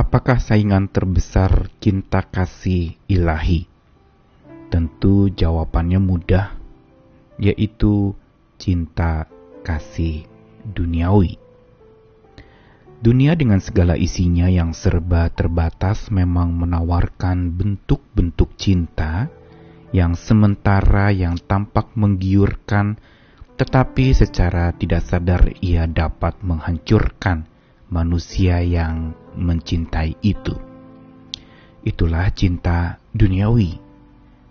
Apakah saingan terbesar cinta kasih ilahi? Tentu jawabannya mudah, yaitu cinta kasih duniawi. Dunia dengan segala isinya yang serba terbatas memang menawarkan bentuk-bentuk cinta yang sementara yang tampak menggiurkan, tetapi secara tidak sadar ia dapat menghancurkan manusia yang mencintai itu. Itulah cinta duniawi,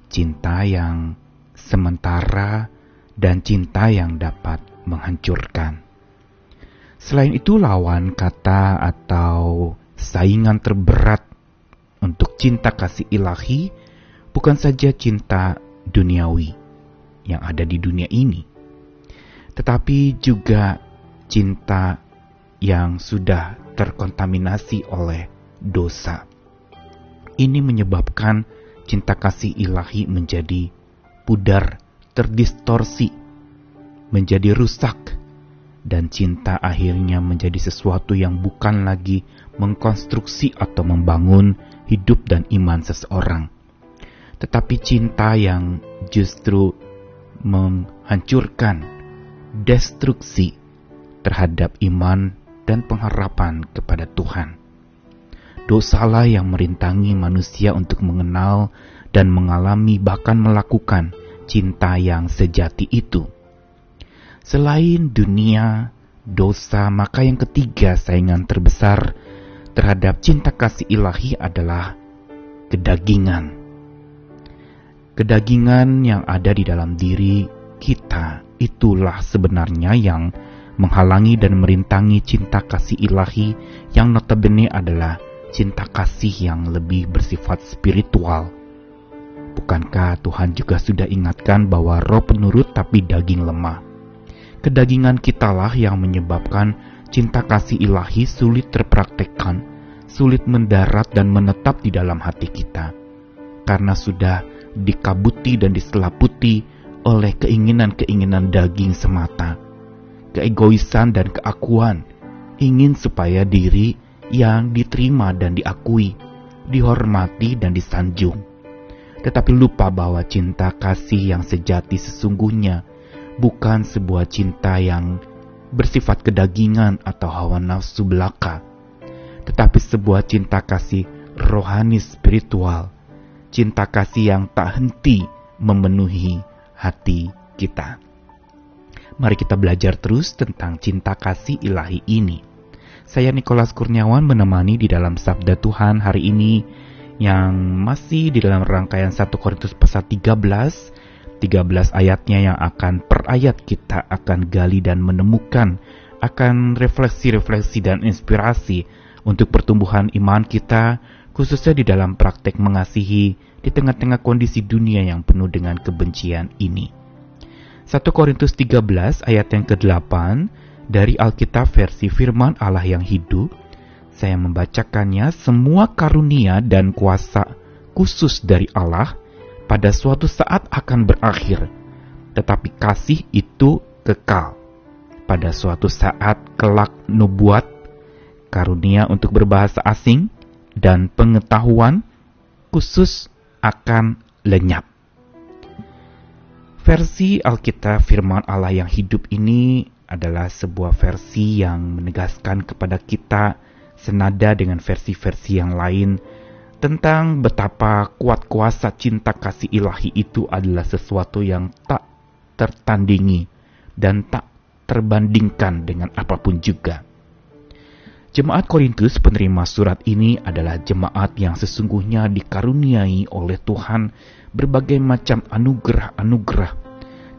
cinta yang sementara dan cinta yang dapat menghancurkan. Selain itu lawan kata atau saingan terberat untuk cinta kasih ilahi bukan saja cinta duniawi yang ada di dunia ini, tetapi juga cinta yang sudah terkontaminasi oleh dosa. Ini menyebabkan cinta kasih ilahi menjadi pudar, terdistorsi, menjadi rusak, dan cinta akhirnya menjadi sesuatu yang bukan lagi mengkonstruksi atau membangun hidup dan iman seseorang, tetapi cinta yang justru menghancurkan, destruksi terhadap iman dan pengharapan kepada Tuhan. Dosalah yang merintangi manusia untuk mengenal dan mengalami bahkan melakukan cinta yang sejati itu. Selain dunia, dosa, maka yang ketiga saingan terbesar terhadap cinta kasih ilahi adalah kedagingan. Kedagingan yang ada di dalam diri kita itulah sebenarnya yang menghalangi dan merintangi cinta kasih ilahi yang notabene adalah cinta kasih yang lebih bersifat spiritual. Bukankah Tuhan juga sudah ingatkan bahwa roh penurut tapi daging lemah? Kedagingan kitalah yang menyebabkan cinta kasih ilahi sulit terpraktekkan, sulit mendarat dan menetap di dalam hati kita. Karena sudah dikabuti dan diselaputi oleh keinginan-keinginan daging semata keegoisan dan keakuan, ingin supaya diri yang diterima dan diakui, dihormati dan disanjung. Tetapi lupa bahwa cinta kasih yang sejati sesungguhnya bukan sebuah cinta yang bersifat kedagingan atau hawa nafsu belaka, tetapi sebuah cinta kasih rohani spiritual, cinta kasih yang tak henti memenuhi hati kita. Mari kita belajar terus tentang cinta kasih ilahi ini. Saya Nikolas Kurniawan menemani di dalam Sabda Tuhan hari ini yang masih di dalam rangkaian 1 Korintus pasal 13 13 ayatnya yang akan per ayat kita akan gali dan menemukan akan refleksi-refleksi dan inspirasi untuk pertumbuhan iman kita khususnya di dalam praktek mengasihi di tengah-tengah kondisi dunia yang penuh dengan kebencian ini. 1 Korintus 13 ayat yang ke-8 dari Alkitab versi firman Allah yang hidup. Saya membacakannya, semua karunia dan kuasa khusus dari Allah pada suatu saat akan berakhir, tetapi kasih itu kekal. Pada suatu saat kelak nubuat, karunia untuk berbahasa asing, dan pengetahuan khusus akan lenyap. Versi Alkitab Firman Allah yang hidup ini adalah sebuah versi yang menegaskan kepada kita senada dengan versi-versi yang lain tentang betapa kuat kuasa cinta kasih ilahi itu adalah sesuatu yang tak tertandingi dan tak terbandingkan dengan apa pun juga. Jemaat Korintus penerima surat ini adalah jemaat yang sesungguhnya dikaruniai oleh Tuhan berbagai macam anugerah-anugerah,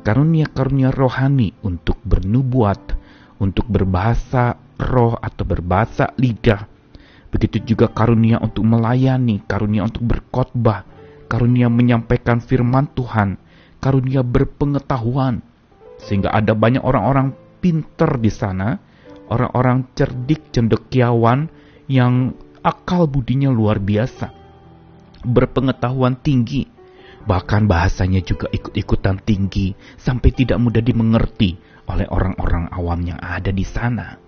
karunia-karunia rohani untuk bernubuat, untuk berbahasa roh atau berbahasa lidah. Begitu juga karunia untuk melayani, karunia untuk berkhotbah, karunia menyampaikan firman Tuhan, karunia berpengetahuan. Sehingga ada banyak orang-orang pinter di sana, orang-orang cerdik cendekiawan yang akal budinya luar biasa, berpengetahuan tinggi, Bahkan bahasanya juga ikut-ikutan tinggi sampai tidak mudah dimengerti oleh orang-orang awam yang ada di sana.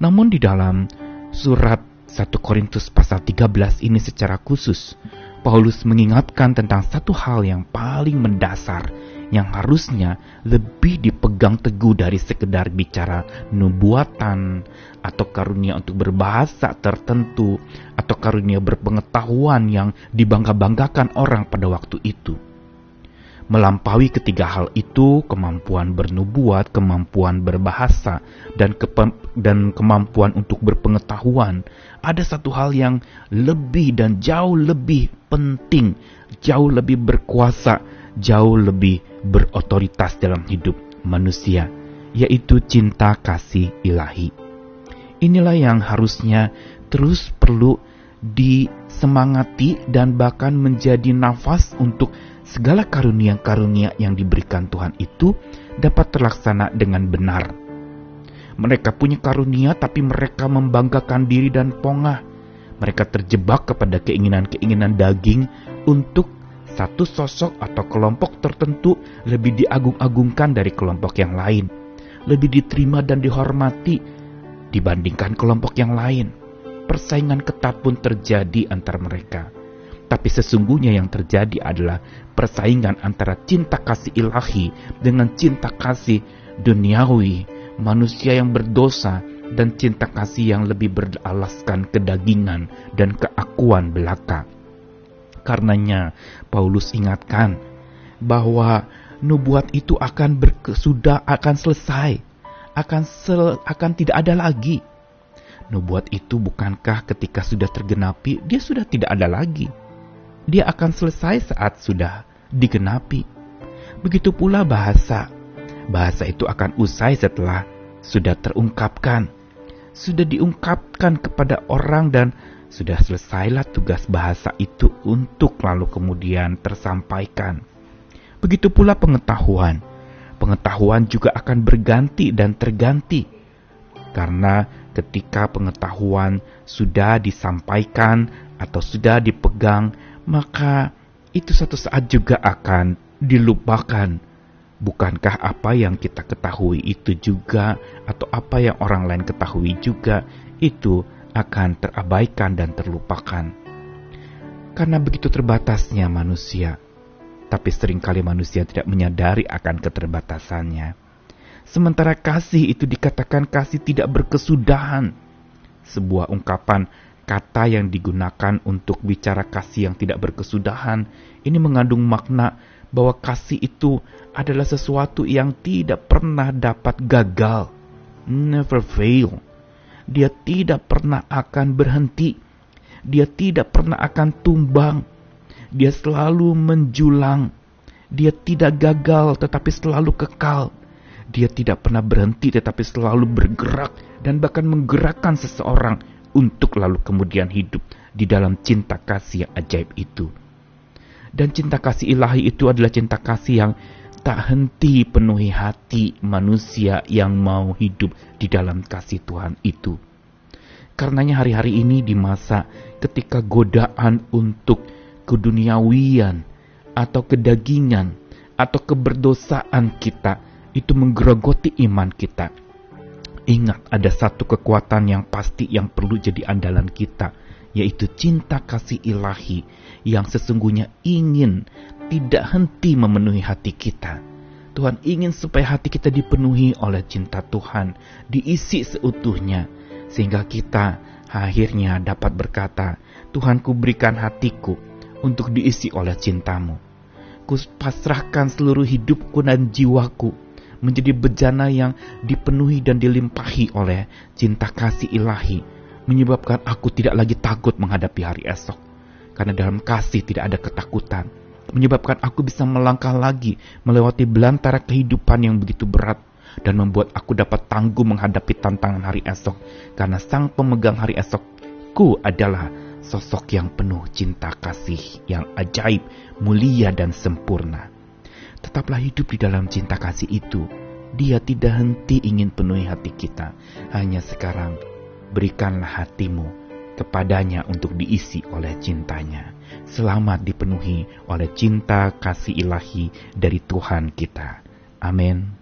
Namun di dalam surat 1 Korintus pasal 13 ini secara khusus, Paulus mengingatkan tentang satu hal yang paling mendasar yang harusnya lebih dipegang teguh dari sekedar bicara nubuatan atau karunia untuk berbahasa tertentu atau karunia berpengetahuan yang dibangga-banggakan orang pada waktu itu. Melampaui ketiga hal itu, kemampuan bernubuat, kemampuan berbahasa, dan, dan kemampuan untuk berpengetahuan, ada satu hal yang lebih dan jauh lebih penting, jauh lebih berkuasa, jauh lebih berotoritas dalam hidup manusia, yaitu cinta kasih ilahi. Inilah yang harusnya terus perlu disemangati dan bahkan menjadi nafas untuk segala karunia-karunia yang diberikan Tuhan itu dapat terlaksana dengan benar. Mereka punya karunia, tapi mereka membanggakan diri dan pongah. Mereka terjebak kepada keinginan-keinginan daging untuk satu sosok atau kelompok tertentu lebih diagung-agungkan dari kelompok yang lain, lebih diterima dan dihormati dibandingkan kelompok yang lain. Persaingan ketat pun terjadi antara mereka tapi sesungguhnya yang terjadi adalah persaingan antara cinta kasih ilahi dengan cinta kasih duniawi, manusia yang berdosa, dan cinta kasih yang lebih beralaskan kedagingan dan keakuan belaka. Karenanya, Paulus ingatkan bahwa nubuat itu akan sudah akan selesai, akan sel, akan tidak ada lagi. Nubuat itu bukankah ketika sudah tergenapi, dia sudah tidak ada lagi dia akan selesai saat sudah digenapi. Begitu pula bahasa. Bahasa itu akan usai setelah sudah terungkapkan. Sudah diungkapkan kepada orang dan sudah selesailah tugas bahasa itu untuk lalu kemudian tersampaikan. Begitu pula pengetahuan. Pengetahuan juga akan berganti dan terganti. Karena ketika pengetahuan sudah disampaikan atau sudah dipegang, maka itu satu saat juga akan dilupakan. Bukankah apa yang kita ketahui itu juga, atau apa yang orang lain ketahui juga, itu akan terabaikan dan terlupakan? Karena begitu terbatasnya manusia, tapi sering kali manusia tidak menyadari akan keterbatasannya. Sementara kasih itu dikatakan kasih tidak berkesudahan, sebuah ungkapan kata yang digunakan untuk bicara kasih yang tidak berkesudahan ini mengandung makna bahwa kasih itu adalah sesuatu yang tidak pernah dapat gagal, never fail. Dia tidak pernah akan berhenti, dia tidak pernah akan tumbang, dia selalu menjulang, dia tidak gagal tetapi selalu kekal. Dia tidak pernah berhenti tetapi selalu bergerak dan bahkan menggerakkan seseorang untuk lalu kemudian hidup di dalam cinta kasih yang ajaib itu. Dan cinta kasih ilahi itu adalah cinta kasih yang tak henti penuhi hati manusia yang mau hidup di dalam kasih Tuhan itu. Karenanya hari-hari ini di masa ketika godaan untuk keduniawian atau kedagingan atau keberdosaan kita itu menggerogoti iman kita Ingat, ada satu kekuatan yang pasti yang perlu jadi andalan kita, yaitu cinta kasih ilahi yang sesungguhnya ingin tidak henti memenuhi hati kita. Tuhan ingin supaya hati kita dipenuhi oleh cinta Tuhan, diisi seutuhnya, sehingga kita akhirnya dapat berkata, Tuhan berikan hatiku untuk diisi oleh cintamu. Ku pasrahkan seluruh hidupku dan jiwaku menjadi bejana yang dipenuhi dan dilimpahi oleh cinta kasih ilahi, menyebabkan aku tidak lagi takut menghadapi hari esok. Karena dalam kasih tidak ada ketakutan, menyebabkan aku bisa melangkah lagi melewati belantara kehidupan yang begitu berat dan membuat aku dapat tangguh menghadapi tantangan hari esok karena sang pemegang hari esokku adalah sosok yang penuh cinta kasih yang ajaib, mulia dan sempurna tetaplah hidup di dalam cinta kasih itu. Dia tidak henti ingin penuhi hati kita. Hanya sekarang, berikanlah hatimu kepadanya untuk diisi oleh cintanya. Selamat dipenuhi oleh cinta kasih ilahi dari Tuhan kita. Amin.